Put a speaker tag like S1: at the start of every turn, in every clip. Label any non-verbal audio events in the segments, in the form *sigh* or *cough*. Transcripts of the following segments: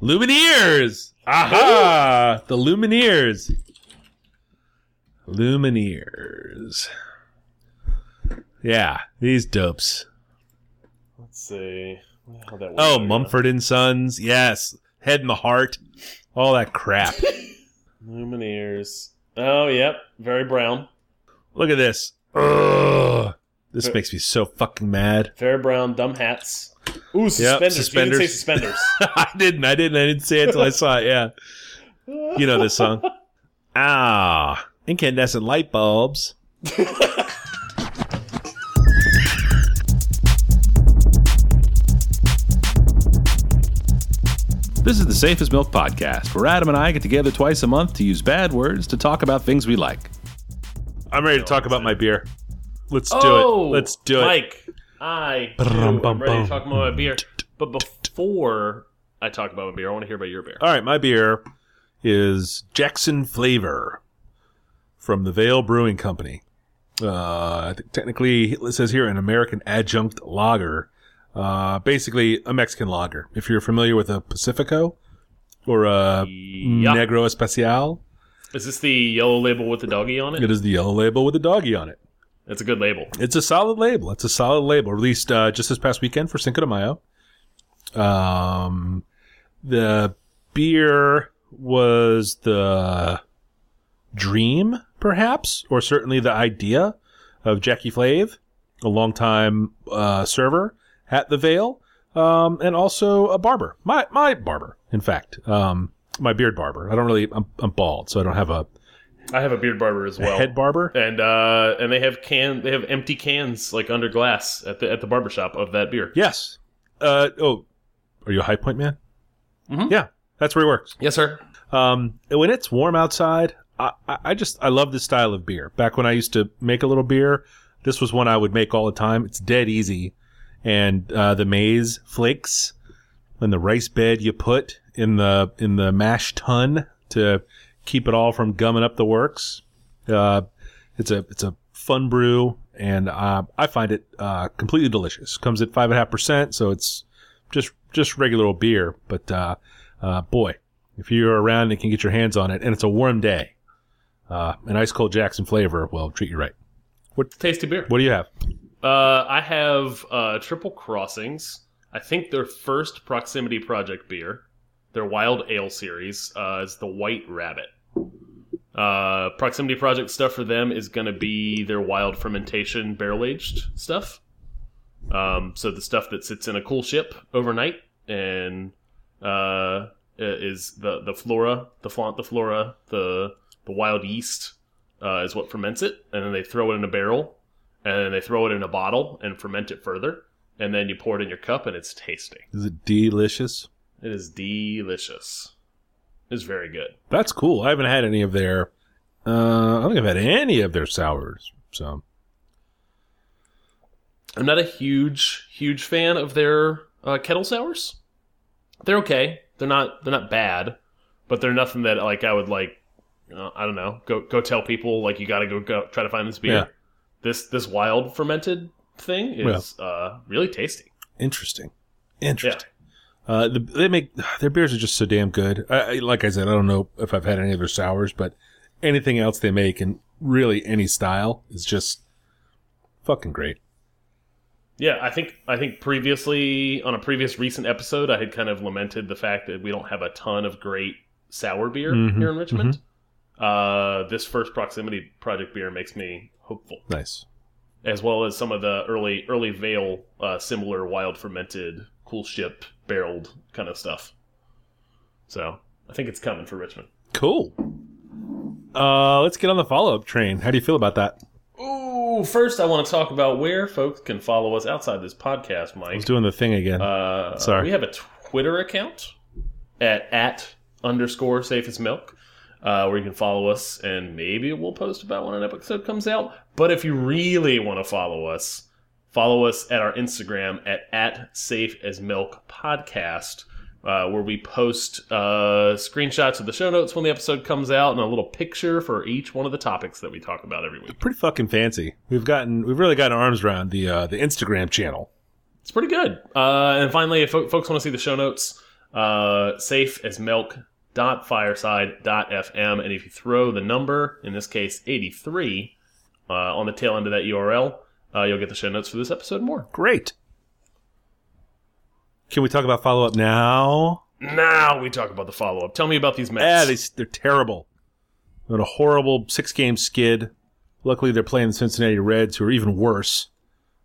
S1: Lumineers. Aha! The Lumineers. Lumineers. Yeah, these dopes.
S2: Let's see. How that
S1: Oh. Mumford and Sons. Yes. Head and the Heart. All that crap. *laughs*
S2: Lumineers. Oh, yep. Very brown.
S1: Look at this. Ugh. This makes me so fucking mad.
S2: Fair brown. Dumb hats. Ooh, suspenders. You didn't say suspenders. *laughs*
S1: I didn't. I didn't. I didn't say it until I saw it. Yeah. You know this song. Ah, incandescent light bulbs. This is the Safe as Milk Podcast, where Adam and I get together twice a month to use bad words to talk about things we like. I'm ready to talk about my beer. Let's do
S2: oh,
S1: it. Let's do it.
S2: Mike, I too, am ready to talk about my beer. But before I talk about my beer, I want to hear about your beer.
S1: All right, my beer is Jackson Flavor from the Veil Brewing Company. Uh, I think technically, it says here an American adjunct lager. Uh, basically a Mexican lager. If you're familiar with a Pacifico or a
S2: Yeah.
S1: Negro Especial,
S2: Is this the yellow label with the doggy on it?
S1: it is the yellow label with the doggy on it.
S2: It's a good label.
S1: It's a solid label. It's a solid label. Released uh, just this past weekend for Cinco de Mayo. Um, the beer was the dream, perhaps, or certainly the idea of Jackie Flave, a longtime uh, server at the Vale, um, and also a barber. My my barber, in fact, um, my beard barber. I don't really. I'm, I'm bald, so I don't have a,
S2: I have a beard barber as
S1: a
S2: well.
S1: head barber.
S2: and uh, and they have can they have empty cans like under glass at the at the barbershop of that beer.
S1: Yes. Uh, oh, are you a High Point man?
S2: Mhm.
S1: Yeah, that's where he works.
S2: Yes, sir.
S1: Um, when it's warm outside, I, I I just I love this style of beer. Back when I used to make a little beer, this was one I would make all the time. It's dead easy, and uh, the maize flakes and the rice bed you put in the in the mash tun to keep it all from gumming up the works. Uh, it's a it's a fun brew, and uh, I find it uh, completely delicious. Comes at five and a half percent, so it's just just regular old beer. But uh, uh, boy, if you're around and can get your hands on it, and it's a warm day, uh, an ice cold Jackson flavor will treat you right.
S2: What tasty beer.
S1: What do you have?
S2: Uh, I have uh, Triple Crossing's. I think their first Proximity Project beer, their Wild Ale series, uh, is the White Rabbit. Uh, Proximity Project stuff for them is going to be their wild fermentation barrel aged stuff. Um, so the stuff that sits in a coolship overnight and uh, is the the flora, the flaunt, the flora, the the wild yeast uh, is what ferments it, and then they throw it in a barrel and then they throw it in a bottle and ferment it further, and then you pour it in your cup, and it's tasty.
S1: Is it delicious?
S2: It is delicious. It's very good.
S1: That's cool. I haven't had any of their. Uh, I don't think I've had any of their sours. So
S2: I'm not a huge, huge fan of their uh, kettle sours. They're okay. They're not. They're not bad, but they're nothing that like I would like. Uh, I don't know. Go go tell people like you got to go go try to find this beer.
S1: Yeah.
S2: This this wild fermented thing is uh, really tasty.
S1: interesting, interesting. Uh, the, they make their beers are just so damn good. I, like I said, I don't know if I've had any of their sours, but anything else they make in really any style is just fucking great.
S2: Yeah, I think I think previously on a previous recent episode, I had kind of lamented the fact that we don't have a ton of great sour beer
S1: Mhm,
S2: here in Richmond. Uh, this first proximity project beer makes me hopeful,
S1: Nice.
S2: as well as some of the early early Veil uh, similar wild fermented, coolship barreled kind of stuff. So I think it's coming for Richmond.
S1: Cool. Uh, let's get on the follow up train. How do you feel about that?
S2: Ooh, first I want to talk about where folks can follow us outside this podcast, Mike.
S1: I was doing the thing again.
S2: Uh,
S1: Sorry.
S2: We have a Twitter account at at underscore safest milk. Uh, where you can follow us, and maybe we'll post about when an episode comes out. But if you really want to follow us, follow us at our Instagram at at safe as milk podcast, uh, where we post uh, screenshots of the show notes when the episode comes out, and a little picture for each one of the topics that we talk about every week.
S1: Pretty fucking fancy. We've gotten, we've really gotten our arms around the uh, the Instagram channel.
S2: It's pretty good. Uh, and finally, if folks want to see the show notes, Uh, safe as milk.fireside.fm. And if you throw the number, in this case 83, uh, on the tail end of that URL, uh, you'll get the show notes for this episode more.
S1: Great. Can we talk about follow up now?
S2: Now we talk about the follow up. Tell me about these Mets.
S1: Yeah, they, they're terrible. What a horrible six game skid. Luckily, they're playing the Cincinnati Reds, who are even worse,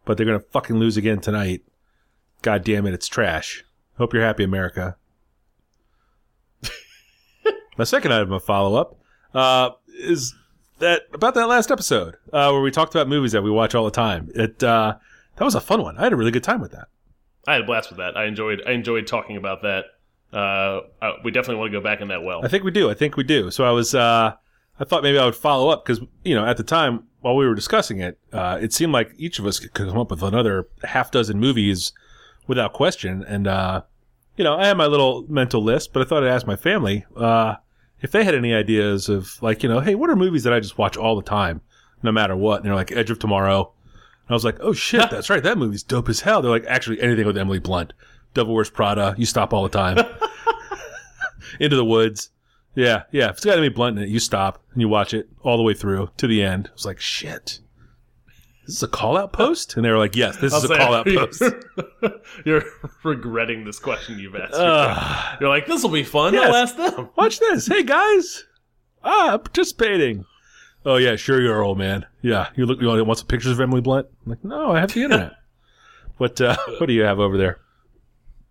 S1: but they're going to fucking lose again tonight. God damn it, it's trash. Hope you're happy, America. *laughs* My second item of follow up uh, is that about that last episode uh, where we talked about movies that we watch all the time. It uh, that was a fun one. I had a really good time with that.
S2: I had a blast with that. I enjoyed. I enjoyed talking about that. Uh, uh, we definitely want to go back in that well.
S1: I think we do. I think we do. So I was, uh, I thought maybe I would follow up because you know at the time while we were discussing it, uh, it seemed like each of us could come up with another half dozen movies without question. And uh, you know, I had my little mental list, but I thought I'd ask my family uh, if they had any ideas of like, you know, hey, what are movies that I just watch all the time, no matter what? And they're like Edge of Tomorrow. And I was like, oh shit, that's right, that movie's dope as hell. They're like, actually, anything with Emily Blunt, Devil Wears Prada, you stop all the time. *laughs* Into the Woods. Yeah, yeah. If it's got Emily Blunt in it, you stop and you watch it all the way through to the end. It's like, shit. Is a call out post? And they were like, yes, this is a call out post. *laughs*
S2: You're regretting this question you've asked.
S1: Ugh.
S2: You're like, this will be fun.
S1: Yes.
S2: I'll ask them. *laughs*
S1: watch this. Hey guys. Ah, I'm participating. Oh yeah, sure you are, old man. Yeah. You look you want some pictures of Emily Blunt? I'm like, no, I have the internet. *laughs* what uh what do you have over there?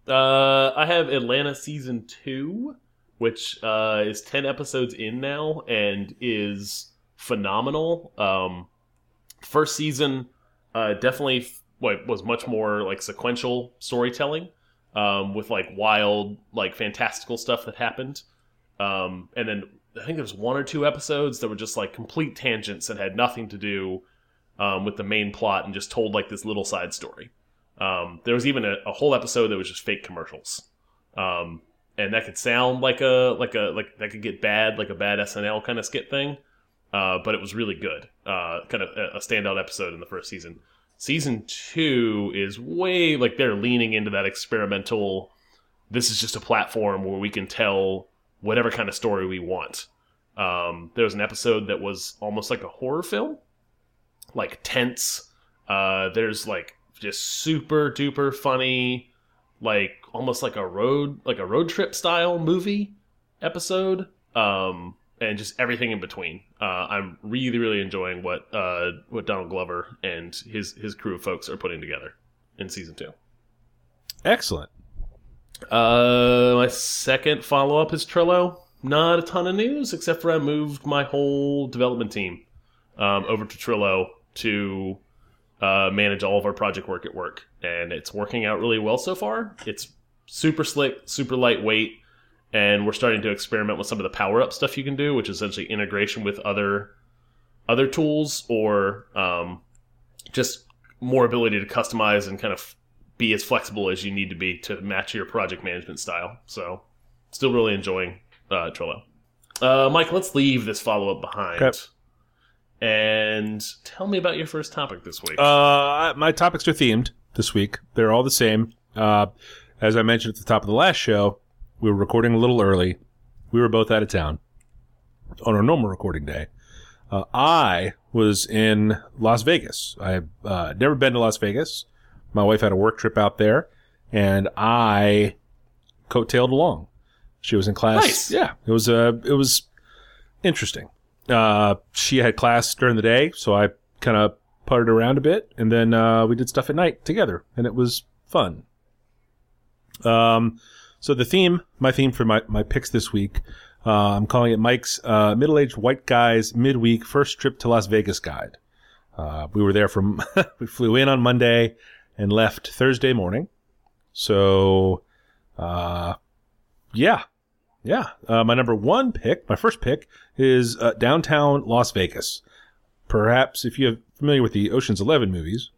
S2: Uh, I have Atlanta season two, which uh, is ten episodes in now and is phenomenal. Um, first season uh, definitely what was much more like sequential storytelling um, with like wild, like fantastical stuff that happened. Um, and then I think there was one or two episodes that were just like complete tangents that had nothing to do um, with the main plot and just told like this little side story. Um, there was even a, a whole episode that was just fake commercials, um, and that could sound like a like a like that could get bad, like a bad SNL kind of skit thing. Uh, but it was really good. Uh, kind of a, standout episode in the first season. Season two is way like they're leaning into that experimental. This is just a platform where we can tell whatever kind of story we want. Um, there was an episode that was almost like a horror film, like tense. Uh, there's like just super duper funny, like almost like a road like a road trip style movie episode. Um, and just everything in between. Uh, I'm really really enjoying what uh, what Donald Glover and his his crew of folks are putting together in season two.
S1: Excellent.
S2: Uh, my second follow up is Trello. Not a ton of news, except for I moved my whole development team um, over to Trello to uh, manage all of our project work at work, and it's working out really well so far. It's super slick, super lightweight, and we're starting to experiment with some of the power up stuff you can do, which is essentially integration with other other tools or um, just more ability to customize and kind of be as flexible as you need to be to match your project management style. So, still really enjoying uh, Trello. Uh, Mike, let's leave this follow up behind.
S1: Okay.
S2: And tell me about your first topic this week.
S1: Uh, my topics are themed this week. They're all the same. Uh, as I mentioned at the top of the last show, we were recording a little early. We were both out of town on our normal recording day. Uh, I was in Las Vegas. I've uh, never been to Las Vegas. My wife had a work trip out there, and I coattailed along. She was in class.
S2: Nice.
S1: Yeah, it was uh, it was interesting. Uh, she had class during the day, so I kind of puttered around a bit, and then uh, we did stuff at night together, and it was fun. Um, so the theme, my theme for my, my picks this week, uh, I'm calling it Mike's uh, middle-aged white guy's midweek first trip to Las Vegas guide. Uh, we were there from *laughs* we flew in on Monday and left Thursday morning. So, uh, yeah, yeah. Uh, my number one pick, my first pick, is uh, downtown Las Vegas. Perhaps if you're familiar with the Ocean's Eleven movies,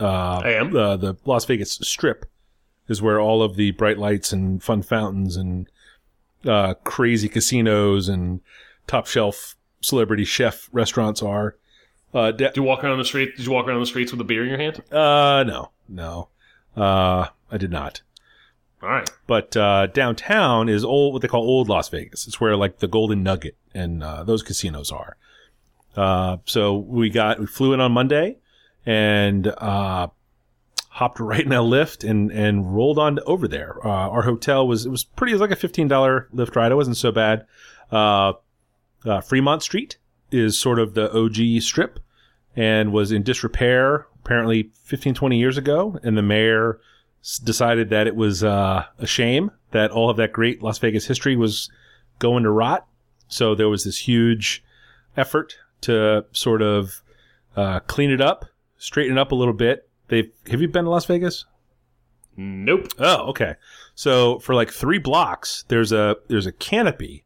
S1: uh,
S2: I am.
S1: the the Las Vegas Strip is where all of the bright lights and fun fountains and uh, crazy casinos and top shelf celebrity chef restaurants are. Uh,
S2: Did you walk around the street? Did you walk around the streets with a beer in your hand?
S1: uh, no, no, uh, I did not.
S2: All right.
S1: But uh, downtown is old, what they call old Las Vegas. It's where like the Golden Nugget and uh, those casinos are. Uh, so we got we flew in on Monday and uh, hopped right in a Lyft and and rolled on over there. Uh, our hotel was it was pretty. It was like a fifteen dollar Lyft ride. It wasn't so bad. Uh, uh, Fremont Street is sort of the OG strip and was in disrepair apparently 15 20 years ago and the mayor decided that it was uh, a shame that all of that great las vegas history was going to rot so there was this huge effort to sort of uh, clean it up straighten it up a little bit they have you been to las vegas
S2: Nope.
S1: Oh, okay. So for like three blocks, there's a there's a canopy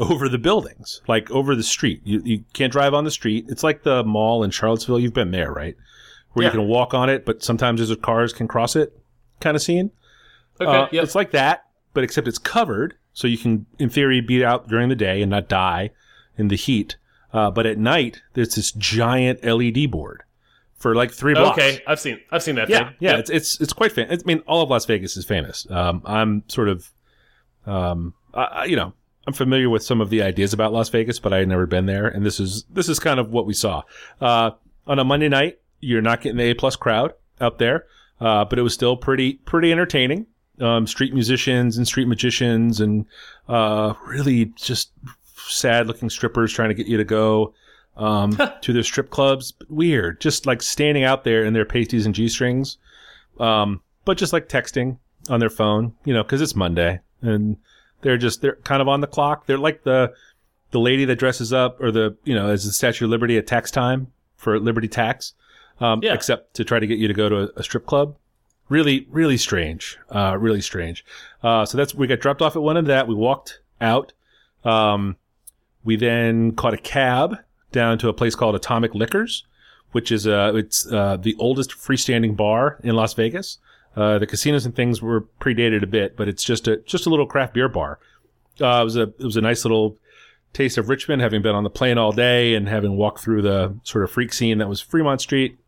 S1: over the buildings, like over the street. You you can't drive on the street. It's like the mall in Charlottesville. You've been there, right? Where
S2: Yeah.
S1: you can walk on it, but sometimes there's cars can cross it, kind of scene.
S2: Okay.
S1: Uh,
S2: yep.
S1: It's like that, but except it's covered, so you can, in theory, be out during the day and not die in the heat. Uh, but at night, there's this giant LED board for like three blocks.
S2: Okay. I've seen. I've seen that
S1: Yeah,
S2: thing.
S1: yeah,
S2: Yep.
S1: it's it's it's quite famous. I mean, all of Las Vegas is famous. Um, I'm sort of, um, I, you know, I'm familiar with some of the ideas about Las Vegas, but I had never been there, and this is this is kind of what we saw. Uh, on a Monday night, you're not getting the A plus crowd out there, uh, but it was still pretty pretty entertaining. Um, street musicians and street magicians, and uh, really just sad looking strippers trying to get you to go um, *laughs* to their strip clubs. Weird, just like standing out there in their pasties and g strings, um, but just like texting on their phone, you know, because it's Monday and they're just they're kind of on the clock. They're like the the lady that dresses up or the you know as the Statue of Liberty at tax time for Liberty tax, um,
S2: Yeah.
S1: except to try to get you to go to a, a strip club. Really, really strange. Uh, really strange. Uh, so that's we got dropped off at one end of that. We walked out. Um, we then caught a cab down to a place called Atomic Liquors, which is uh, it's uh, the oldest freestanding bar in Las Vegas. Uh, the casinos and things were predated a bit, but it's just a just a little craft beer bar. Uh, it was a it was a nice little taste of Richmond, having been on the plane all day and having walked through the sort of freak scene that was Fremont Street.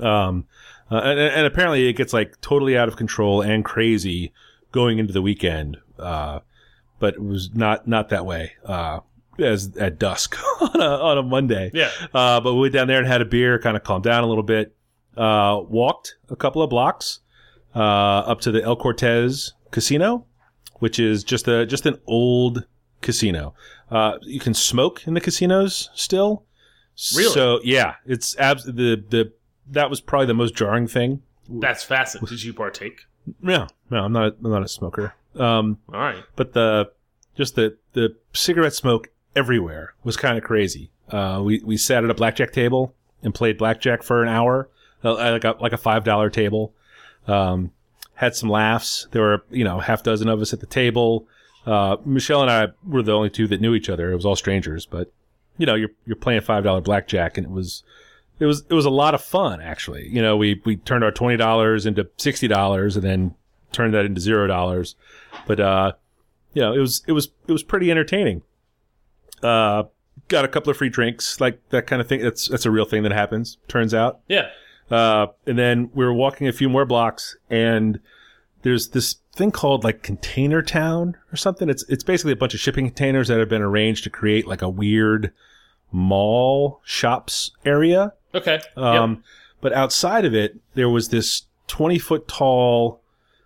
S1: Um, uh, and, and apparently it gets like totally out of control and crazy going into the weekend. Uh, but it was not not that way. Uh, as at dusk *laughs* on a on a Monday.
S2: Yeah.
S1: Uh, but we went down there and had a beer, kind of calmed down a little bit. Uh, walked a couple of blocks uh, up to the El Cortez Casino, which is just a just an old casino. Uh, you can smoke in the casinos still.
S2: Really?
S1: So yeah, it's abs- the the that was probably the most jarring thing.
S2: That's fascinating. Did you partake?
S1: No, no, I'm not. I'm not a smoker. Um,
S2: All right.
S1: but the just the the cigarette smoke everywhere was kind of crazy. Uh, we we sat at a blackjack table and played blackjack for an hour, uh, like a like a five dollar table. Um, had some laughs. There were you know half dozen of us at the table. Uh, Michelle and I were the only two that knew each other. It was all strangers, but you know you're you're playing five dollar blackjack, and it was it was it was a lot of fun actually. You know we we turned our twenty dollars into sixty dollars, and then turned that into zero dollars. But uh, you know, it was it was it was pretty entertaining. Uh, got a couple of free drinks, like that kind of thing. That's that's a real thing that happens. Turns out.
S2: Yeah.
S1: Uh, and then we were walking a few more blocks, and there's this thing called like Container Town or something. It's it's basically a bunch of shipping containers that have been arranged to create like a weird mall shops area.
S2: Okay.
S1: Um, But outside of it, there was this 20 foot tall,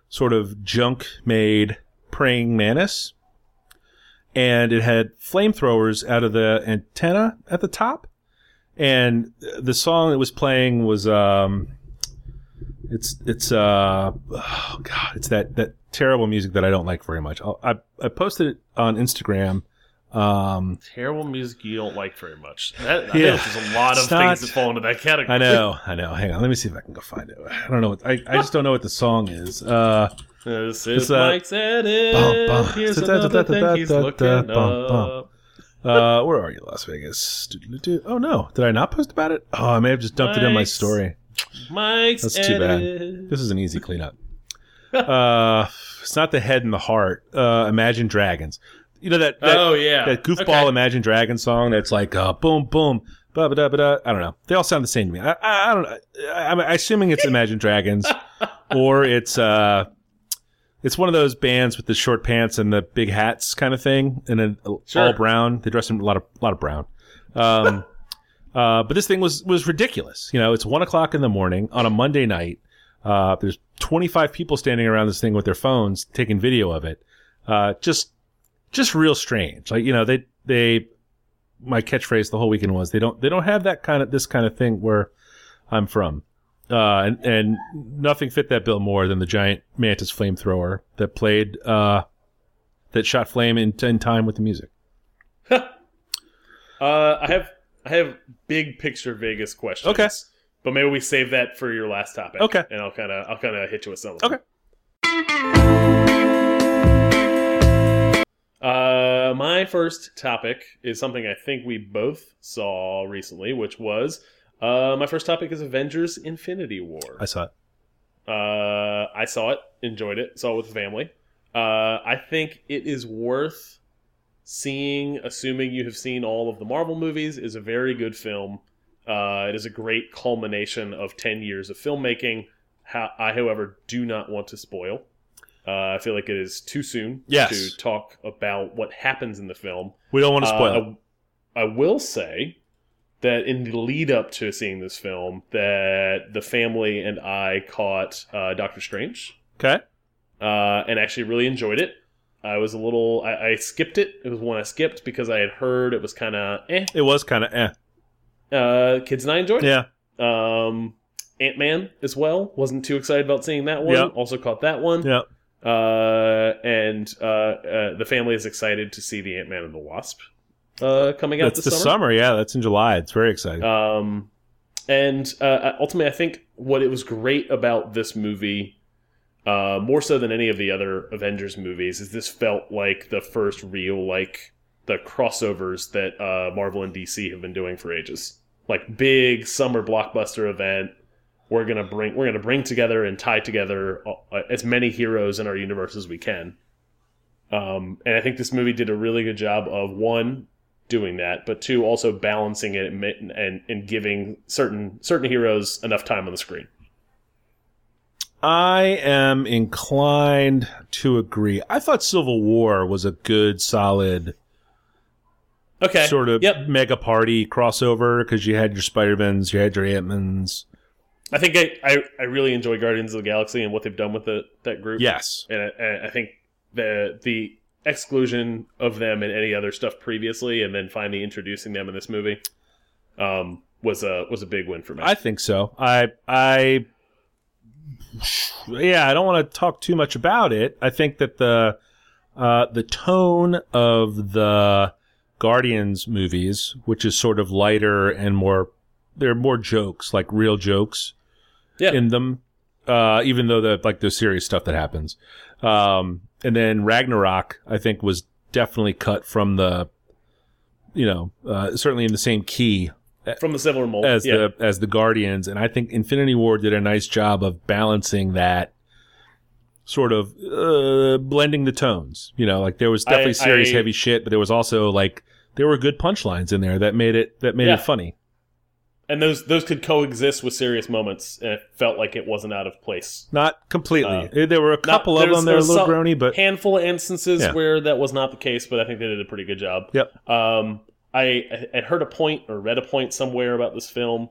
S1: sort of junk made praying mantis. And it had flamethrowers out of the antenna at the top. And the song that was playing was, um, it's, it's, uh, oh God, it's that, that terrible music that I don't like very much. I'll, I, I posted it on Instagram. Um,
S2: Terrible music you don't like very much. That, I
S1: Yeah.
S2: there's a lot of
S1: not-
S2: things that fall into that category.
S1: I know, I know. Hang on, let me see if I can go find it. I don't know. What, I, I just don't know what the song is. Uh,
S2: This is
S1: uh,
S2: Mike's edit.
S1: bum, bum.
S2: Here's another thing he's looking up.
S1: uh, where are you, Las Vegas? Oh no, did I not post about it? Oh, I may have just dumped it in my story.
S2: Mike's
S1: That's too bad. This is an easy cleanup. *laughs* uh, it's not the head and the heart. Uh, Imagine Dragons. You know that that,
S2: oh yeah,
S1: that goofball
S2: Okay.
S1: Imagine Dragons song that's like uh, boom boom. Ba ba da ba da. I don't know. They all sound the same to me. I, I, I don't. I, I'm assuming it's Imagine Dragons, *laughs* or it's uh, It's one of those bands with the short pants and the big hats kind of thing, and then
S2: Sure.
S1: all brown. They dress in a lot of a lot of brown. Um, *laughs* uh, but this thing was was ridiculous. You know, it's one o'clock in the morning on a Monday night. Uh, there's 25 people standing around this thing with their phones taking video of it. Uh, just just real strange. Like you know, they they my catchphrase the whole weekend was they don't they don't have that kind of this kind of thing where I'm from. Uh, and, and nothing fit that bill more than the giant mantis flamethrower that played, uh, that shot flame in, in time with the music. *laughs*
S2: Uh, I have I have big picture Vegas questions.
S1: Okay.
S2: But maybe we save that for your last topic.
S1: Okay.
S2: And I'll kind of I'll kind of hit you with some. of them.
S1: Okay.
S2: Uh, my first topic is something I think we both saw recently, which was uh, my first topic is Avengers: Infinity War.
S1: I saw it.
S2: Uh, I saw it, enjoyed it, saw it with the family. Uh, I think it is worth seeing, assuming you have seen all of the Marvel movies. is a very good film. Uh, it is a great culmination of ten years of filmmaking. How, I, however, do not want to spoil. Uh, I feel like it is too soon
S1: Yes.
S2: to talk about what happens in the film.
S1: We don't want to spoil.
S2: Uh, I, I will say that in the lead up to seeing this film, that the family and I caught uh, Doctor Strange,
S1: Okay.
S2: uh, and actually really enjoyed it. I was a little, I, I skipped it. It was one I skipped because I had heard it was kind of eh.
S1: It was kind of eh.
S2: Uh, kids and I enjoyed it.
S1: Yeah.
S2: Um, Ant Man as well. Wasn't too excited about seeing that one.
S1: Yep.
S2: Also caught that one.
S1: Yeah.
S2: Uh, and uh, uh, the family is excited to see the Ant Man and the Wasp uh, coming out
S1: That's
S2: this
S1: the
S2: summer.
S1: summer. Yeah. That's in July. It's very exciting.
S2: Um, and uh, ultimately, I think what it was great about this movie, uh, more so than any of the other Avengers movies, is this felt like the first real like the crossovers that uh, Marvel and DC have been doing for ages. Like big summer blockbuster event. We're gonna bring we're gonna bring together and tie together uh, as many heroes in our universe as we can. Um, and I think this movie did a really good job of one doing that, but two also balancing it and and, and giving certain certain heroes enough time on the screen.
S1: I am inclined to agree. I thought Civil War was a good, solid
S2: Okay,
S1: sort of
S2: Yep,
S1: mega party crossover because you had your Spider Mans, you had your Ant Mans.
S2: I think I, I I really enjoy Guardians of the Galaxy and what they've done with the, that group.
S1: Yes.
S2: and I, I think the the exclusion of them and any other stuff previously, and then finally introducing them in this movie, um, was a was a big win for me.
S1: I think so. I I yeah, I don't want to talk too much about it. I think that the uh, the tone of the Guardians movies, which is sort of lighter and more, there are more jokes, like real jokes
S2: Yeah.
S1: in them. Uh, even though the like the serious stuff that happens, um, and then Ragnarok, I think was definitely cut from the, you know, uh, certainly in the same key
S2: from the similar mold.
S1: as
S2: yeah.
S1: the as the Guardians, and I think Infinity War did a nice job of balancing that sort of uh, blending the tones. You know, like there was definitely
S2: I-
S1: serious,
S2: I-
S1: heavy shit, but there was also like there were good punchlines in there that made it that made
S2: Yeah.
S1: it funny.
S2: And those those could coexist with serious moments, and it felt like it wasn't out of place.
S1: Not completely.
S2: Uh,
S1: there were a couple of them that were a little groany, but
S2: handful of instances
S1: Yeah.
S2: where that was not the case, but I think they did a pretty good job.
S1: Yep.
S2: Um, I I had heard a point or read a point somewhere about this film.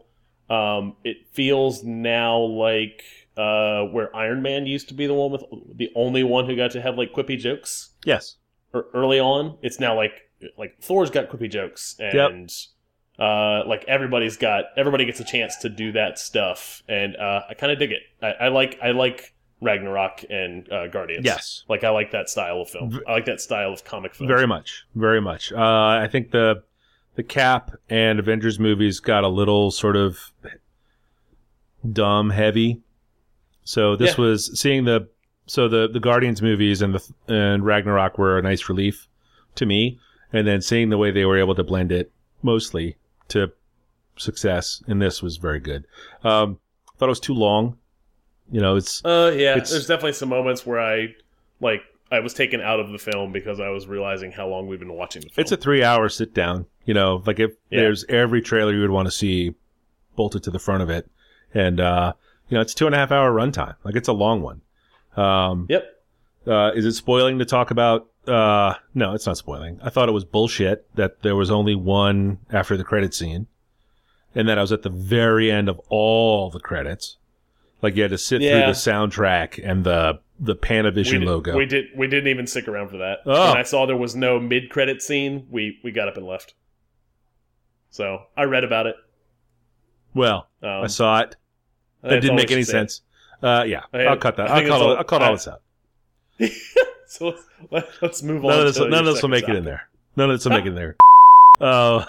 S2: Um, it feels now like uh, where Iron Man used to be the one with the only one who got to have like quippy jokes
S1: yes,
S2: er- early on. It's now like like Thor's got quippy jokes and. Uh, like everybody's got everybody gets a chance to do that stuff, and uh, I kind of dig it. I, I like I like Ragnarok and uh, Guardians.
S1: yes,
S2: Like I like that style of film. I like that style of comic film.
S1: very much, very much. Uh, I think the the Cap and Avengers movies got a little sort of dumb heavy. So this
S2: Yeah.
S1: was seeing the so the the Guardians movies and the and Ragnarok were a nice relief to me, and then seeing the way they were able to blend it mostly to success in this was very good. Um, thought it was too long. You know, it's
S2: Uh, yeah.
S1: It's-
S2: There's definitely some moments where I like I was taken out of the film because I was realizing how long we've been watching the film.
S1: It's a three hour sit down. You know, like if
S2: Yeah.
S1: there's every trailer you would want to see bolted to the front of it. And, uh, you know, it's two and a half hour runtime. Like it's a long one. Um,
S2: yep.
S1: Uh, is it spoiling to talk about? Uh, no, it's not spoiling. I thought it was bullshit that there was only one after the credit scene, and that I was at the very end of all the credits. Like you had to sit
S2: Yeah.
S1: through the soundtrack and the the Panavision
S2: we,
S1: logo.
S2: We did. We didn't even stick around for that.
S1: Oh.
S2: When I saw there was no mid credit scene, we we got up and left. So I read about it.
S1: well,
S2: Um,
S1: I saw it. That
S2: that's
S1: didn't make any sense. Uh, yeah,
S2: I-
S1: I'll cut that.
S2: I
S1: I'll cut all.
S2: all-
S1: I'll cut all
S2: I-
S1: this out. *laughs* *laughs*
S2: so let's, let's move
S1: None
S2: on.
S1: of this.
S2: to
S1: None of this will make it in there. None of this will make it in there. *laughs* Oh.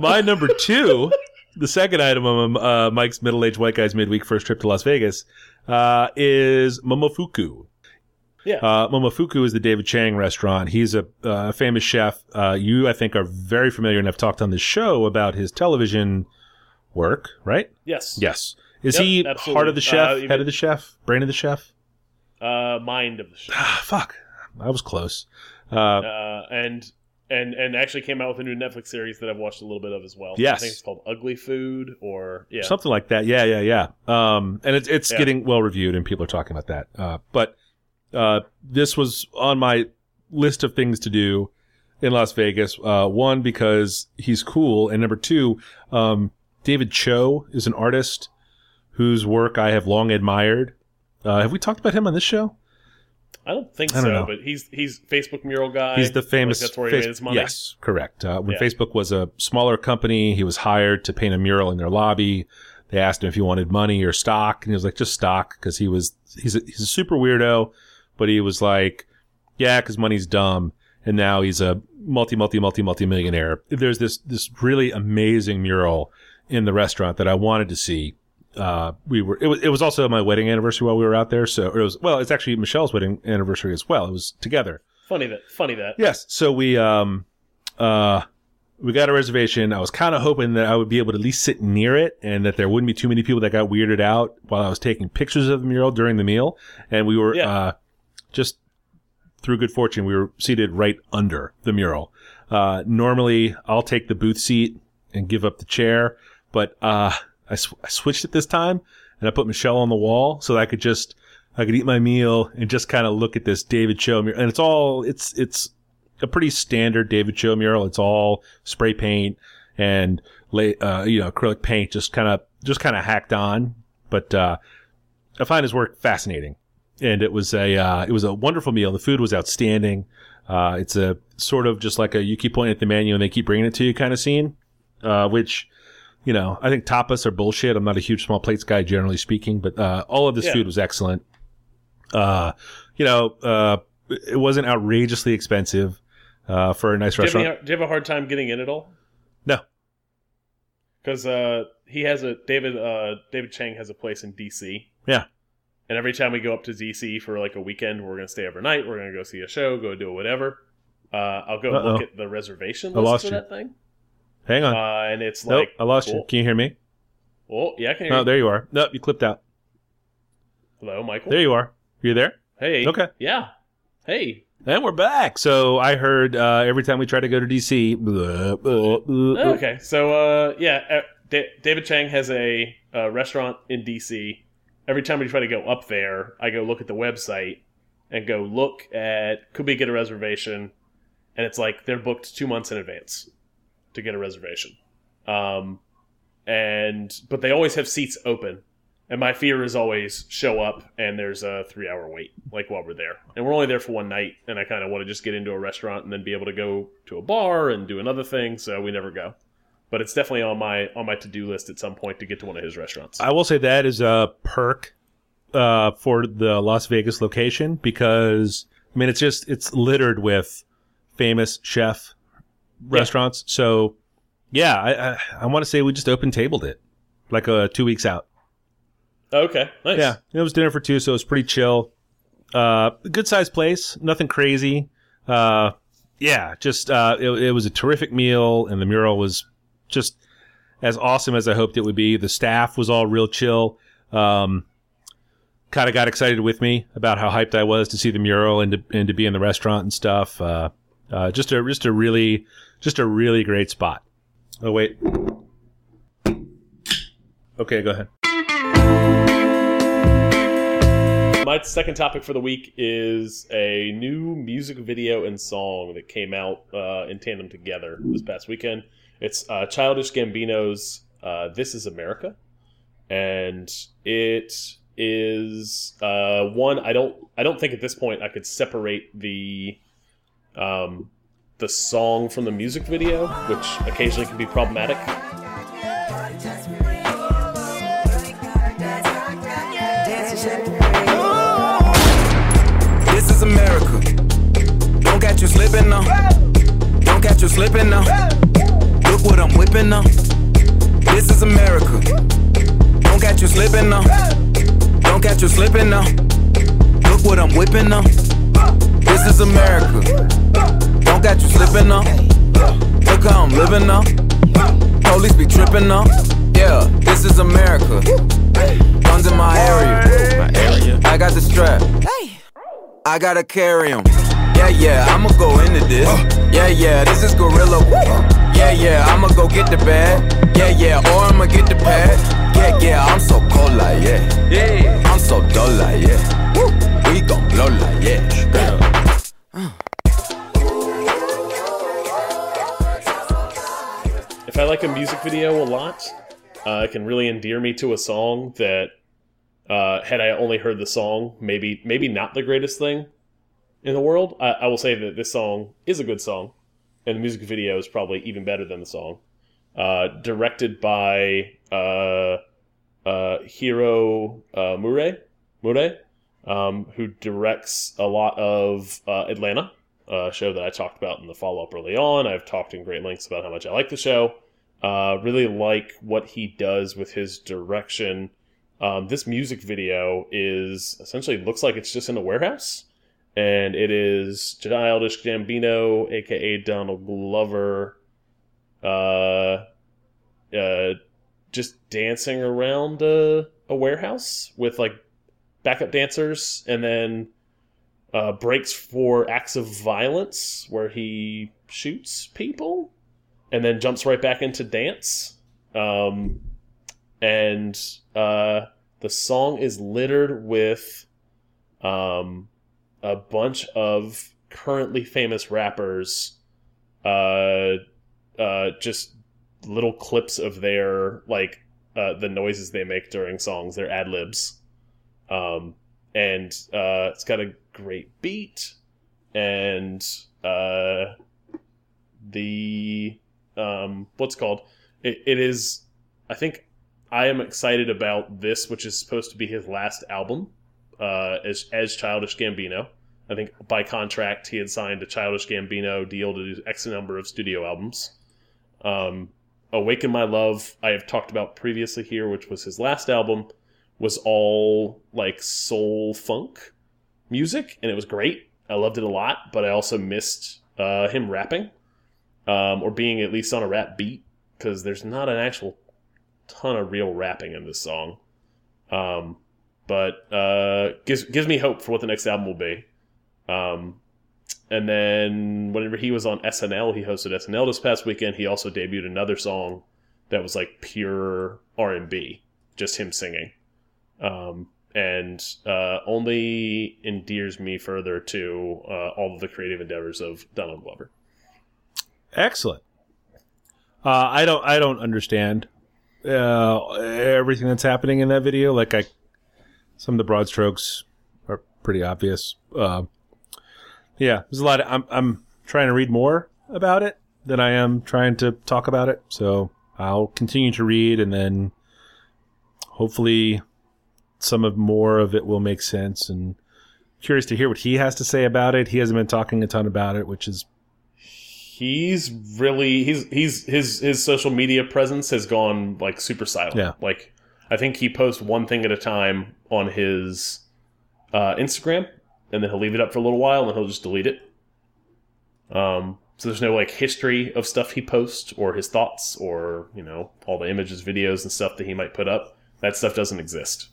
S1: My number two, the second item on uh, Mike's middle-aged white guy's midweek first trip to Las Vegas, uh, is Momofuku.
S2: Yeah.
S1: Uh, Momofuku is the David Chang restaurant. He's a uh, famous chef. Uh, you, I think, are very familiar and have talked on this show about his television work, right?
S2: yes.
S1: Yes. Is
S2: Yep,
S1: he
S2: absolutely.
S1: heart of the chef,
S2: Uh,
S1: head of the chef, brain of the chef?
S2: Uh, mind of the chef.
S1: Ah, fuck. I was close. Uh,
S2: Uh, and and and actually came out with a new Netflix series that I've watched a little bit of as well. I
S1: Yes.
S2: think it's called Ugly Food or yeah.
S1: Something like that. Yeah, yeah, yeah. Um, and it's it's
S2: Yeah.
S1: getting well reviewed, and people are talking about that. Uh, but uh, this was on my list of things to do in Las Vegas. Uh, one because he's cool, and number two, um, David Choe is an artist whose work I have long admired. Uh, have we talked about him on this show?
S2: I don't think
S1: I don't
S2: so,
S1: know.
S2: but he's he's Facebook mural guy.
S1: He's the famous.
S2: Like that's where he made his money.
S1: Yes, correct. Uh, when
S2: Yeah.
S1: Facebook was a smaller company, he was hired to paint a mural in their lobby. They asked him if he wanted money or stock, and he was like, "Just stock," because he was he's a, he's a super weirdo, but he was like, "Yeah, because money's dumb." And now he's a multi multi multi multi millionaire. There's this this really amazing mural in the restaurant that I wanted to see. Uh, we were it was it was also my wedding anniversary while we were out there, so it was well, it's actually Michelle's wedding anniversary as well. It was together.
S2: Funny that. Funny that.
S1: Yes. So we um uh we got a reservation. I was kind of hoping that I would be able to at least sit near it and that there wouldn't be too many people that got weirded out while I was taking pictures of the mural during the meal. And we were
S2: Yeah.
S1: uh just through good fortune, we were seated right under the mural. Uh normally I'll take the booth seat and give up the chair, but uh I, sw- I switched it this time and I put Michelle on the wall so that I could just I could eat my meal and just kind of look at this David Choe mural. And it's all it's it's a pretty standard David Choe mural. It's all spray paint and uh, you know acrylic paint, just kind of just kind of hacked on. But uh, I find his work fascinating, and it was a uh, it was a wonderful meal. The food was outstanding. Uh, it's a sort of just like a you keep pointing at the menu and they keep bringing it to you kind of scene, uh, which you know I think tapas are bullshit. I'm not a huge small plates guy generally speaking, but uh, all of this
S2: Yeah.
S1: food was excellent. Uh, you know, uh, it wasn't outrageously expensive uh, for a nice
S2: Do have any,
S1: restaurant.
S2: do you have a hard time getting in at all?
S1: No.
S2: Because uh, he has a David uh, David Chang has a place in DC.
S1: Yeah.
S2: And every time we go up to DC for like a weekend, we're gonna stay overnight. We're gonna go see a show, go do whatever. Uh, I'll go
S1: Uh-oh.
S2: look at the reservation
S1: I
S2: list
S1: lost
S2: for
S1: you.
S2: that thing.
S1: Hang on.
S2: Uh, and it's
S1: nope,
S2: like,
S1: I lost you. Can you hear me?
S2: oh yeah, I can hear
S1: Oh,
S2: you.
S1: there you are. Nope, you clipped out.
S2: Hello, Michael.
S1: There you are. You there?
S2: hey.
S1: Okay.
S2: Yeah. Hey.
S1: And we're back. So I heard uh, every time we try to go to DC. blah, blah, blah,
S2: Oh, Okay, so uh, yeah, uh, Da- David Chang has a uh, restaurant in DC. Every time we try to go up there, I go look at the website and go look at could we get a reservation, and it's like they're booked two months in advance to get a reservation, um, and but they always have seats open. And my fear is always show up and there's a three hour wait, like while we're there. And we're only there for one night, and I kind of want to just get into a restaurant and then be able to go to a bar and do another thing, so we never go. But it's definitely on my on my to do list at some point to get to one of his restaurants.
S1: I will say that is a perk uh, for the Las Vegas location because I mean it's just it's littered with famous chef restaurants. So yeah, I I, I want to say we just open tabled it like uh, two weeks out.
S2: okay, nice.
S1: Yeah, it was dinner for two, so it was pretty chill. Uh, good sized place, nothing crazy. Uh, yeah, just uh, it, it was a terrific meal, and the mural was just as awesome as I hoped it would be. The staff was all real chill. Um, kind of got excited with me about how hyped I was to see the mural and to, and to be in the restaurant and stuff. Uh, Uh, just a just a really just a really great spot. Oh wait. Okay, go ahead.
S2: My second topic for the week is a new music video and song that came out uh, in tandem together this past weekend. It's uh, Childish Gambino's uh, "This Is America," and it is uh, one I don't I don't think at this point I could separate the um, the song from the music video, which occasionally can be problematic.
S3: This is America. Don't catch you slipping now. Don't catch you slipping now. What I'm whipping now. This is America. Don't catch you slipping now. Don't catch you slipping now. Look what I'm whipping now. This is America. Don't catch you slipping now. Look how I'm living now. Police be tripping now. Yeah, this is America. Guns in my area. My area. I got the strap. I gotta carry 'em. Yeah, yeah, I'ma go into this. Yeah, yeah, this is Gorilla. Yeah, yeah, I'ma go get the bag. Yeah, yeah, or I'ma get the pad. Yeah, yeah, I'm so cold like yeah. Yeah, I'm so dull like yeah. Woo. We gon' blow like yeah.
S2: if I like a music video a lot, uh, it can really endear me to a song that, uh, had I only heard the song, maybe maybe not the greatest thing in the world. I, I will say that this song is a good song, and the music video is probably even better than the song. Uh, directed by uh, uh, Hiro uh, Mure, Mure, um, who directs a lot of uh, Atlanta, a show that I talked about in the follow up early on. I've talked in great lengths about how much I like the show. Uh, really like what he does with his direction. Um, this music video is essentially looks like it's just in a warehouse, and it is Childish Gambino, aka Donald Glover, uh, uh, just dancing around a, a warehouse with like backup dancers, and then uh, breaks for acts of violence where he shoots people and then jumps right back into dance. Um, and uh, the song is littered with um, a bunch of currently famous rappers, uh, uh, just little clips of their like uh, the noises they make during songs, their ad libs. Um, and uh, it's got a great beat, and uh, the um, what's called it, it is. I think I am excited about this, which is supposed to be his last album uh, as as Childish Gambino. I think by contract he had signed a Childish Gambino deal to do X number of studio albums. Um, Awaken My Love, I have talked about previously here, which was his last album, was all like soul funk music, and it was great. I loved it a lot, but I also missed uh, him rapping um, or being at least on a rap beat because there's not an actual ton of real rapping in this song. Um, but uh, gives gives me hope for what the next album will be. Um, and then whenever he was on SNL, he hosted SNL this past weekend. He also debuted another song that was like pure R and B, just him singing, um, and uh, only endears me further to uh, all of the creative endeavors of Donald Glover.
S1: Excellent. Uh, I don't. I don't understand uh, everything that's happening in that video. Like I, some of the broad strokes are pretty obvious. Uh, yeah, there's a lot. Of, I'm. I'm trying to read more about it than I am trying to talk about it. So I'll continue to read, and then hopefully some of more of it will make sense. And curious to hear what he has to say about it. He hasn't been talking a ton about it, which is
S2: he's really he's he's his his social media presence has gone like super silent.
S1: Yeah.
S2: Like I think he posts one thing at a time on his uh, Instagram, and then he'll leave it up for a little while, and then he'll just delete it. Um, so there's no like history of stuff he posts or his thoughts or you know all the images, videos, and stuff that he might put up. That stuff doesn't exist.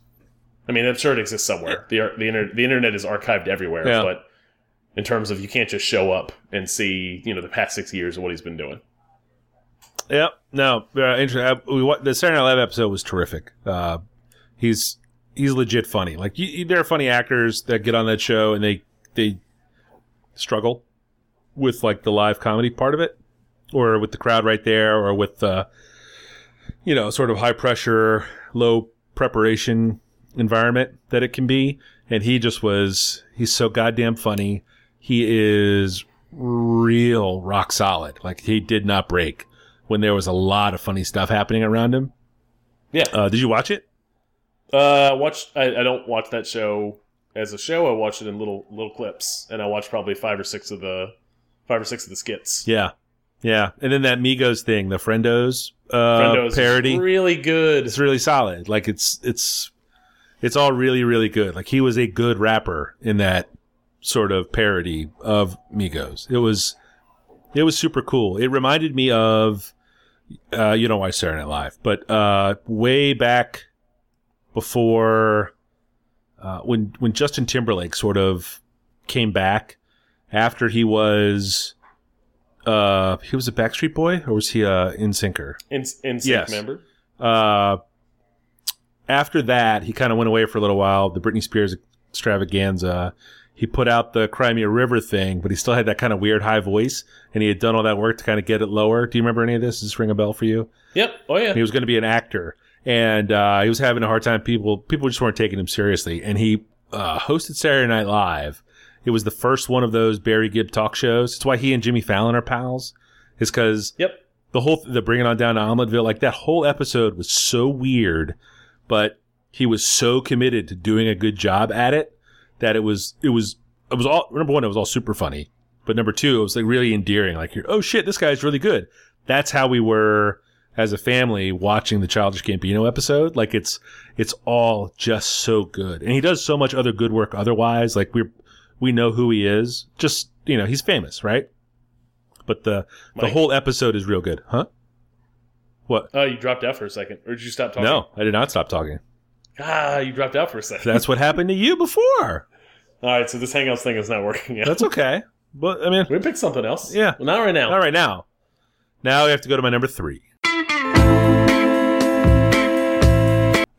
S2: I mean, I'm sure it exists somewhere. the the, inter- the internet is archived everywhere,
S1: Yeah.
S2: but in terms of you can't just show up and see you know the past six years of what he's been doing.
S1: Yep. No. Uh, inter- uh, we, the Saturday Night Live episode was terrific. Uh, he's he's legit funny. Like you, there are funny actors that get on that show and they they struggle with like the live comedy part of it, or with the crowd right there, or with the you know sort of high pressure, low preparation environment that it can be. And he just was. He's so goddamn funny. He is real rock solid. Like he did not break when there was a lot of funny stuff happening around him.
S2: Yeah.
S1: Uh, did you watch it?
S2: Uh, watch. I, I don't watch that show as a show. I watch it in little little clips, and I watch probably five or six of the five or six of the skits.
S1: Yeah. Yeah. And then that Migos thing, the Friendos, uh,
S2: Friendos
S1: parody.
S2: really good.
S1: it's really solid. Like it's it's it's all really really good. Like he was a good rapper in that sort of parody of Migos. It was it was super cool. It reminded me of uh, you know why Saturday Night Live, but uh, way back before uh, when when Justin Timberlake sort of came back after he was uh he was a Backstreet Boy or was he a in syncer?
S2: In
S1: Yes.
S2: member.
S1: uh, after that, he kind of went away for a little while. The Britney Spears extravaganza. He put out the Cry Me a River thing, but he still had that kind of weird high voice, and he had done all that work to kind of get it lower. Do you remember any of this? Does this ring a bell for you?
S2: Yep. Oh yeah.
S1: He was going to be an actor, and uh, he was having a hard time. People people just weren't taking him seriously, and he uh, hosted Saturday Night Live. It was the first one of those Barry Gibb talk shows. It's why he and Jimmy Fallon are pals. Is because
S2: Yep.
S1: the whole the bringing on down to Omeletteville, like that whole episode was so weird, but he was so committed to doing a good job at it that it was it was it was all number one, it was all super funny, but number two, it was like really endearing. Like, you're, oh shit, this guy's really good. That's how we were as a family watching the Childish Gambino episode. Like, it's it's all just so good, and he does so much other good work otherwise. Like we we know who he is. Just you know, he's famous, right? But the the whole episode is real good, huh? What?
S2: Oh, you dropped out for a second, or did you stop talking?
S1: No, I did not stop talking.
S2: Ah, you dropped out for a second.
S1: That's what *laughs* happened to you before.
S2: All right, so this Hangouts thing is not working out.
S1: That's okay. But I mean, *laughs*
S2: we pick something else.
S1: Yeah.
S2: Well, not right now.
S1: all right now. Now we have to go to my number three.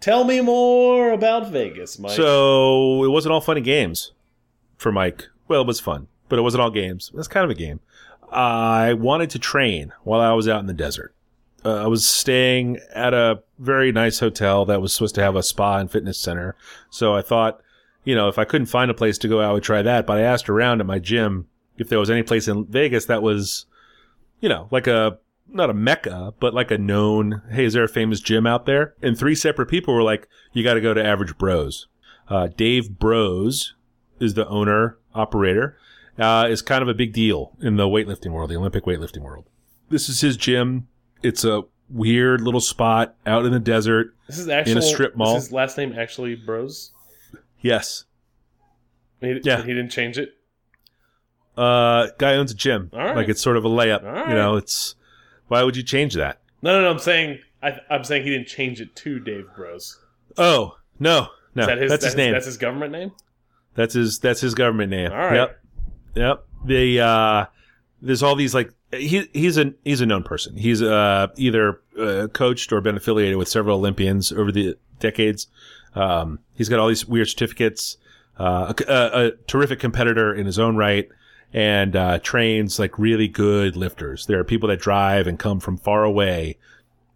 S2: Tell me more about Vegas, Mike.
S1: So it wasn't all fun and games for Mike. Well, it was fun, but it wasn't all games. Was kind of a game. I wanted to train while I was out in the desert. Uh, I was staying at a very nice hotel that was supposed to have a spa and fitness center. So I thought, you know, if I couldn't find a place to go, I would try that. But I asked around at my gym if there was any place in Vegas that was, you know, like a not a mecca, but like a known. Hey, is there a famous gym out there? And three separate people were like, "You got to go to Average Broz." Uh, Dave Broz is the owner operator. Uh, is kind of a big deal in the weightlifting world, the Olympic weightlifting world. This is his gym. It's a weird little spot out in the desert.
S2: this is actually
S1: strip mall.
S2: Is his last name actually Broz?
S1: Yes.
S2: He,
S1: Yeah.
S2: He didn't change it.
S1: Uh, guy owns a gym.
S2: Right.
S1: Like it's sort of a layup.
S2: Right.
S1: You know, it's why would you change that?
S2: No, no, no. I'm saying I, I'm saying he didn't change it to Dave Broz.
S1: Oh no, no,
S2: Is that his,
S1: that's his name.
S2: That's his government name.
S1: That's his that's his government name.
S2: All right.
S1: Yep. Yep. The uh there's all these like he he's a he's a known person. He's uh either uh, coached or been affiliated with several Olympians over the decades. Um he's got all these weird certificates. Uh a, a, a terrific competitor in his own right and uh trains like really good lifters. There are people that drive and come from far away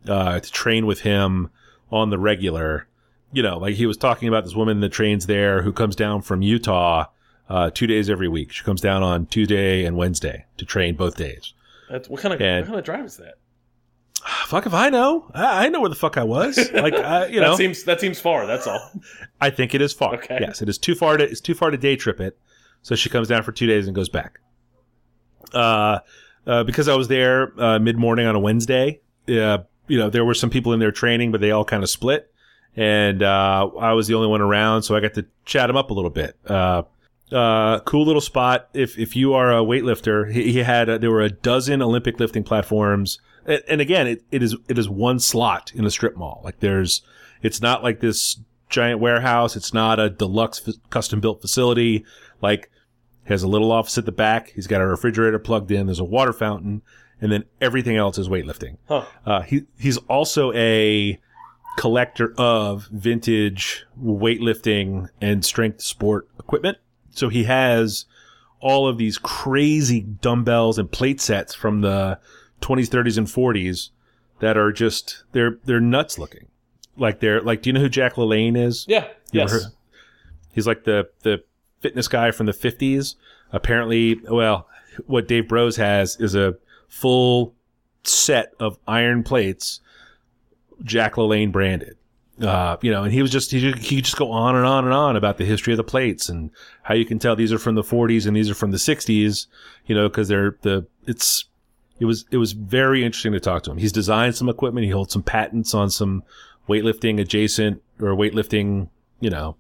S1: uh to train with him on the regular you know, like he was talking about this woman that trains there who comes down from Utah uh, two days every week. She comes down on Tuesday and Wednesday to train both days.
S2: That's, what kind of
S1: And-
S2: what kind of drive is that? *sighs*
S1: Fuck if I know. I, I know where the fuck I was. Like, I, *laughs* you know,
S2: that seems that seems far. That's all.
S1: I think it is far.
S2: Okay.
S1: Yes, it is too far to it's too far to day trip it. So she comes down for two days and goes back. Uh, uh because I was there uh, mid morning on a Wednesday. Uh, you know, there were some people in there training, but they all kind of split, and uh, I was the only one around, so I got to chat them up a little bit. Uh, uh, cool little spot. If if you are a weightlifter, he, he had a, there were a dozen Olympic lifting platforms, and, and again, it, it is it is one slot in a strip mall. Like there's, it's not like this giant warehouse. It's not a deluxe f- custom built facility. Like He has a little office at the back. He's got a refrigerator plugged in. There's a water fountain, and then everything else is weightlifting.
S2: Huh.
S1: Uh, he he's also a collector of vintage weightlifting and strength sport equipment. So he has all of these crazy dumbbells and plate sets from the 20s, 30s, and 40s that are just they're they're nuts looking. Like they're like, do you know who Jack LaLanne is?
S2: Yeah.
S1: You
S2: yes.
S1: He's like the the fitness guy from the 50s. Apparently, well, what Dave Broz has is a full set of iron plates, Jack LaLanne branded. Uh, you know, and he was just he he just go on and on and on about the history of the plates and how you can tell these are from the 40s and these are from the 60s. You know, because they're the it's it was it was very interesting to talk to him. He's designed some equipment. He holds some patents on some weightlifting adjacent or weightlifting, you know,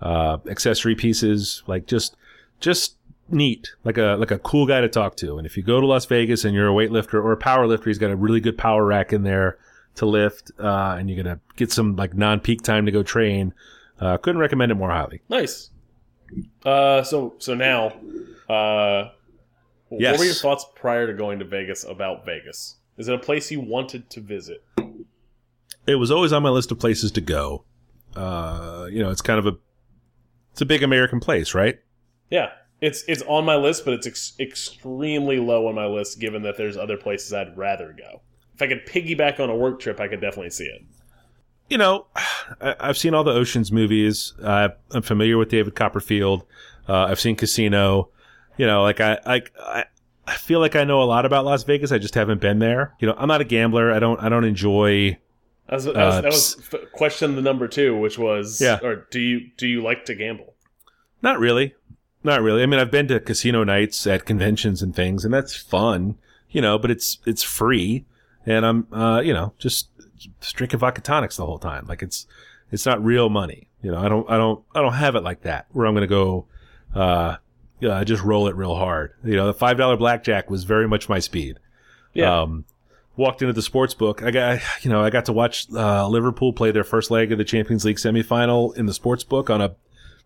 S1: uh, accessory pieces. Like just just neat, like a like a cool guy to talk to. And if you go to Las Vegas and you're a weightlifter or a power lifter, he's got a really good power rack in there to lift, uh, and you're gonna get some like non-peak time to go train. Uh, couldn't recommend it more highly.
S2: Nice. Uh, so so now, uh,
S1: Yes.
S2: what were your thoughts prior to going to Vegas about Vegas? Is it a place you wanted to visit?
S1: It was always on my list of places to go. Uh, you know, it's kind of a it's a big American place, right?
S2: Yeah, it's it's on my list, but it's ex extremely low on my list, given that there's other places I'd rather go. If I could piggyback on a work trip, I could definitely see it.
S1: you know, *sighs* I, I've seen all the Ocean's movies. Uh, I'm familiar with David Copperfield. Uh, I've seen Casino. You know, like I, I, I, I feel like I know a lot about Las Vegas. I just haven't been there. You know, I'm not a gambler. I don't, I don't enjoy.
S2: That was, that was,
S1: Uh,
S2: that was f- question the number two, which was,
S1: Yeah.
S2: or do you do you like to gamble?
S1: Not really. Not really. I mean, I've been to casino nights at conventions and things, and that's fun. You know, but it's it's free, and I'm, uh, you know, just, just drinking vodka tonics the whole time. Like it's it's not real money. You know, I don't I don't I don't have it like that where I'm going to go. Uh, yeah, I just roll it real hard. You know, the five dollar blackjack was very much my speed.
S2: Yeah,
S1: Um, walked into the sports book. I got, you know, I got to watch uh, Liverpool play their first leg of the Champions League semifinal in the sports book on a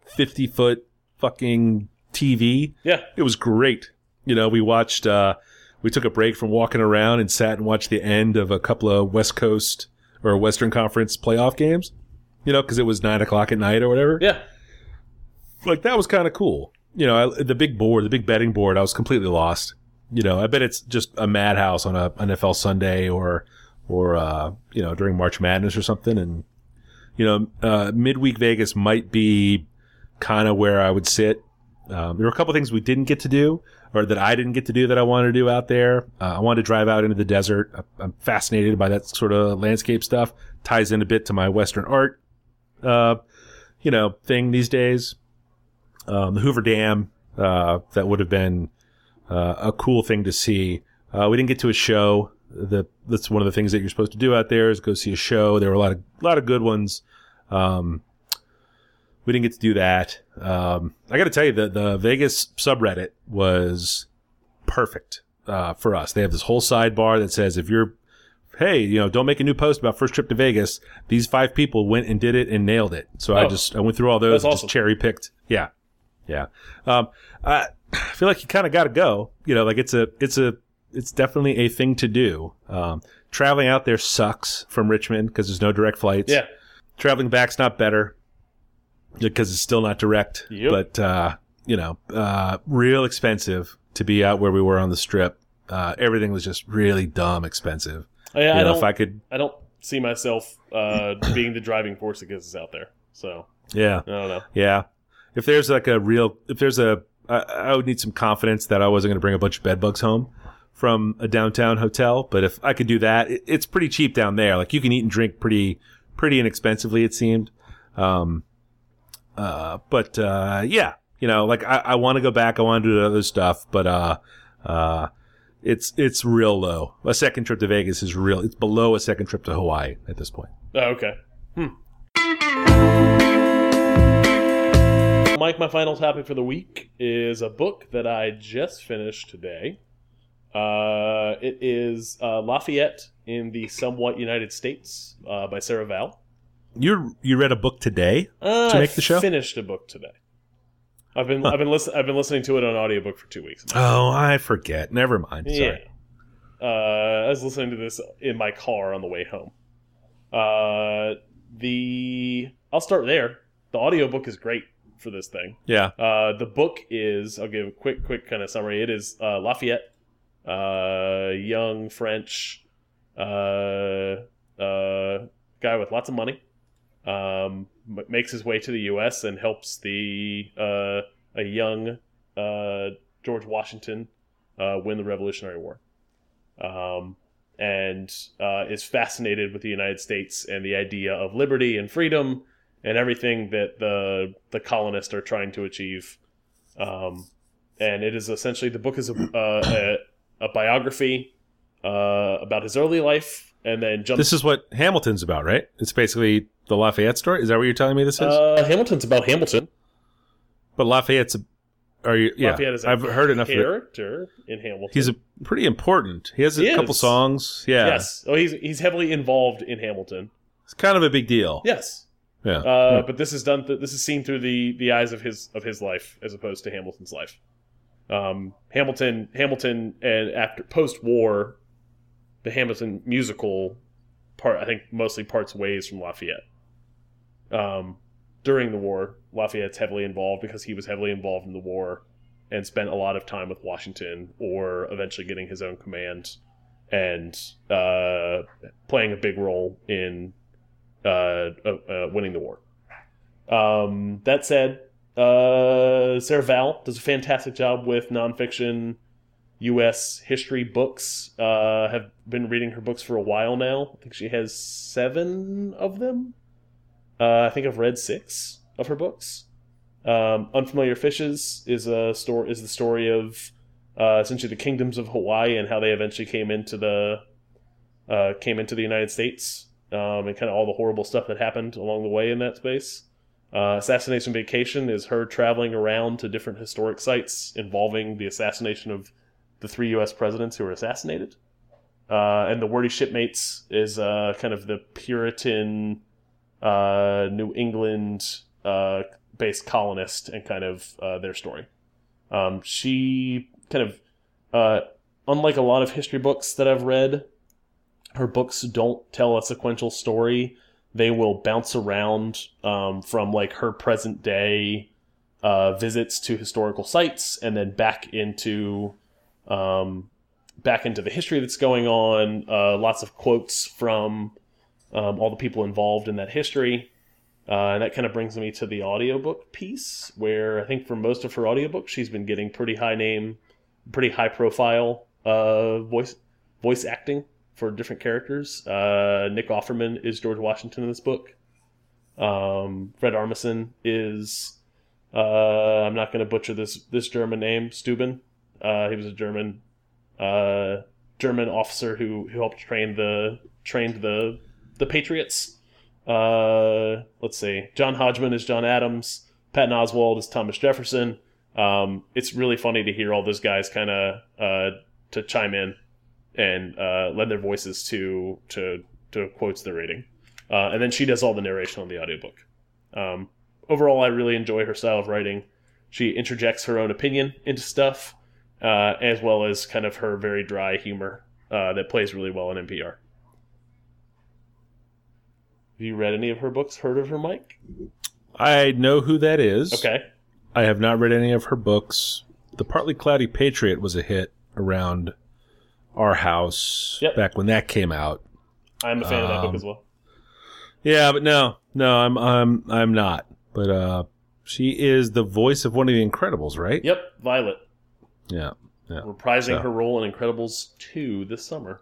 S1: 50 foot fucking TV.
S2: yeah,
S1: It was great. You know, we watched, uh, we took a break from walking around and sat and watched the end of a couple of West Coast or Western Conference playoff games, you know, because it was nine o'clock at night or whatever
S2: yeah.
S1: like that was kind of cool. You know, I, the big board, the big betting board, I was completely lost. You know, I bet it's just a madhouse on a NFL Sunday or, or, uh, you know, during March Madness or something. And, you know, uh, midweek Vegas might be kind of where I would sit. Um, there were a couple things we didn't get to do or that I didn't get to do that I wanted to do out there. Uh, I wanted to drive out into the desert. I'm fascinated by that sort of landscape stuff. Ties in a bit to my Western art, uh, you know, thing these days um, the Hoover Dam. Uh, that would have been uh, a cool thing to see. Uh, we didn't get to a show. The, that's one of the things that you're supposed to do out there is go see a show. There were a lot of a lot of good ones. Um, we didn't get to do that. Um, I got to tell you that the Vegas subreddit was perfect uh, for us. They have this whole sidebar that says if you're hey, you know, don't make a new post about first trip to Vegas. These five people went and did it and nailed it. So I
S2: Oh.
S1: just I went through all those, and
S2: awesome.
S1: just cherry picked. Yeah, yeah. Um, I feel like you kind of got to go. You know, like it's a it's a it's definitely a thing to do. Um, traveling out there sucks from Richmond because there's no direct flights.
S2: Yeah.
S1: Traveling back's not better because it's still not direct.
S2: Yep.
S1: But uh, you know, uh, real expensive to be out where we were on the strip. Uh, everything was just really dumb expensive.
S2: I,
S1: You
S2: I
S1: know,
S2: don't.
S1: if I could,
S2: I don't see myself uh, being the driving force that gets us out there. So
S1: yeah,
S2: I don't know.
S1: yeah. If there's like a real, if there's a, I, I would need some confidence that I wasn't going to bring a bunch of bed bugs home from a downtown hotel. But if I could do that, it, it's pretty cheap down there. Like you can eat and drink pretty, pretty inexpensively. It seemed. Um, uh, but uh, yeah, you know, like I, I want to go back. I want to do other stuff, but uh, uh, it's it's real low. A second trip to Vegas is real. It's below a second trip to Hawaii at this point.
S2: Oh, okay. Hmm. Mike, my final topic for the week is a book that I just finished today. Uh, it is uh, Lafayette in the Somewhat United States uh, by Sarah Vowell.
S1: You you read a book today?
S2: Uh,
S1: To make
S2: I
S1: the show?
S2: finished a book today. I've been I've been listen I've been listening to it on audiobook for two weeks.
S1: Oh, I forget. Never mind. Sorry.
S2: Yeah. Uh, I was listening to this in my car on the way home. Uh, the I'll start there. The audiobook is great for this thing.
S1: Yeah.
S2: Uh, the book is I'll give a quick quick kind of summary. It is uh, Lafayette, uh, young French uh, uh, guy with lots of money, um, makes his way to the U.S. and helps the uh, a young uh, George Washington uh, win the Revolutionary War, um, and uh, is fascinated with the United States and the idea of liberty and freedom and everything that the the colonists are trying to achieve. Um, and it is essentially the book is a, uh, a, a biography uh, about his early life, and then jumps.
S1: This is what Hamilton's about, right? It's basically the Lafayette story. Is that what you're telling me this is?
S2: uh, Hamilton's about Hamilton.
S1: but Lafayette's a. Are you? Yeah,
S2: Lafayette is a
S1: I've heard enough.
S2: Character in Hamilton.
S1: He's a pretty important. He has a
S2: He
S1: couple
S2: is.
S1: songs. Yeah,
S2: yes. Oh, he's he's heavily involved in Hamilton.
S1: it's kind of a big deal.
S2: Yes.
S1: Yeah,
S2: Uh, but this is done. Th- this is seen through the the eyes of his of his life as opposed to Hamilton's life. Um, Hamilton, Hamilton, and after post war, the Hamilton musical part I think mostly parts ways from Lafayette. Um, during the war, Lafayette's heavily involved because he was heavily involved in the war and spent a lot of time with Washington, or eventually getting his own command and uh, playing a big role in winning the war. Um, that said, uh, Sarah Vowell does a fantastic job with nonfiction U.S. history books. Uh, have been reading her books for a while now. I think she has seven of them. Uh, I think I've read six of her books. Um, Unfamiliar Fishes is a story is the story of uh, essentially the kingdoms of Hawaii and how they eventually came into the uh, came into the United States um, and kind of all the horrible stuff that happened along the way in that space. Uh, Assassination Vacation is her traveling around to different historic sites involving the assassination of the three U.S. presidents who were assassinated. Uh, and The Wordy Shipmates is uh, kind of the Puritan uh, New England uh, based colonist and kind of uh, their story. Um, she kind of, unlike a lot of history books that I've read, her books don't tell a sequential story. They will bounce around um, from like her present day uh, visits to historical sites and then back into um, back into the history that's going on. Uh, lots of quotes from um, all the people involved in that history. Uh, and that kind of brings me to the audiobook piece, where I think for most of her audiobooks, she's been getting pretty high name, pretty high profile uh, voice voice acting for different characters. Uh, Nick Offerman is George Washington in this book. Um, Fred Armisen is uh, I'm not going to butcher this this German name, Steuben. Uh, he was a German uh, German officer who who helped train the trained the the Patriots. Uh, let's see. John Hodgman is John Adams. Patton Oswalt is Thomas Jefferson. Um, it's really funny to hear all those guys kind of uh, to chime in and uh, lend their voices to to to quotes they're reading. Uh, and then she does all the narration on the audiobook. Um, overall, I really enjoy her style of writing. She interjects her own opinion into stuff, uh, as well as kind of her very dry humor uh, that plays really well in NPR. Have you read any of her books? Heard of her, Mike?
S1: I know who that is.
S2: Okay.
S1: I have not read any of her books. The Partly Cloudy Patriot was a hit around our house
S2: Yep.
S1: back when that came out.
S2: I'm a fan of that book
S1: Um,
S2: as well.
S1: Yeah, but no, no, I'm I'm I'm not. But uh, she is the voice of one of the Incredibles, right?
S2: Yep, Violet.
S1: Yeah, yeah.
S2: Reprising
S1: So-
S2: her role in Incredibles 2 this summer.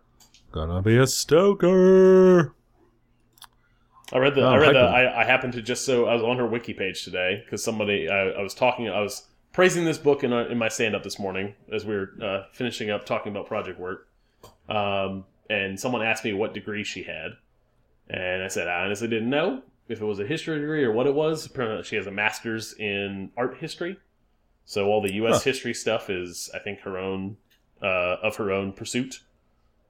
S1: gonna be a Stoker.
S2: I read the.
S1: Oh,
S2: I read the. I, I happened to just so I was on her wiki page today because somebody I, I was talking. I was praising this book in, a, in my stand up this morning as we were uh, finishing up talking about project work. Um, and someone asked me what degree she had, and I said I honestly didn't know if it was a history degree or what it was. Apparently, she has a master's in art history. So all the U.S.
S1: Huh.
S2: history stuff is, I think, her own uh, of her own pursuit.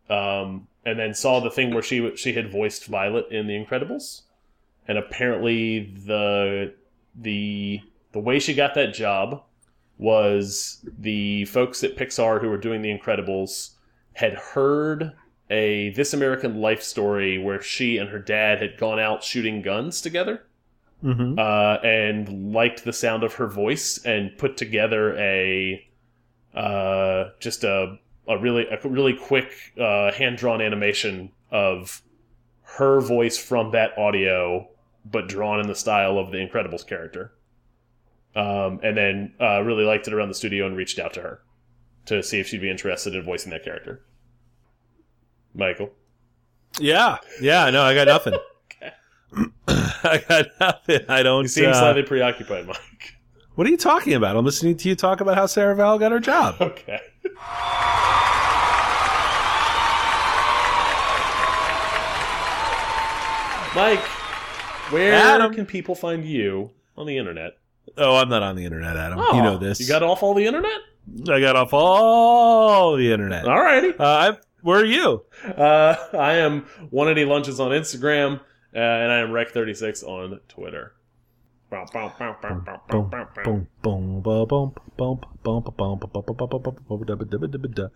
S2: Um, and then saw the thing where she she had voiced Violet in The Incredibles, and apparently the the the way she got that job was the folks at Pixar who were doing The Incredibles had heard a This American Life story where she and her dad had gone out shooting guns together
S1: Mm-hmm.
S2: uh, and liked the sound of her voice and put together a uh, just a a really a really quick uh, hand drawn animation of her voice from that audio, but drawn in the style of the Incredibles character. Um, and then uh, really liked it around the studio and reached out to her to see if she'd be interested in voicing that character. Michael.
S1: Yeah, yeah. No, I got nothing. *laughs* *clears throat* I got nothing. I don't.
S2: You seem
S1: uh,
S2: slightly preoccupied, Mike.
S1: What are you talking about? I'm listening to you talk about how Sarah Vowell got her job. *laughs*
S2: Okay. Mike, where
S1: Adam.
S2: can people find you on the internet?
S1: Oh, I'm not on the internet, Adam.
S2: Oh,
S1: you know this.
S2: You got off all the internet?
S1: I got off all the internet.
S2: All
S1: righty. Uh, where are you?
S2: Uh, I am 180 Lunches on Instagram, uh, and I am Rec36 on Twitter.
S1: Boom, boom, boom,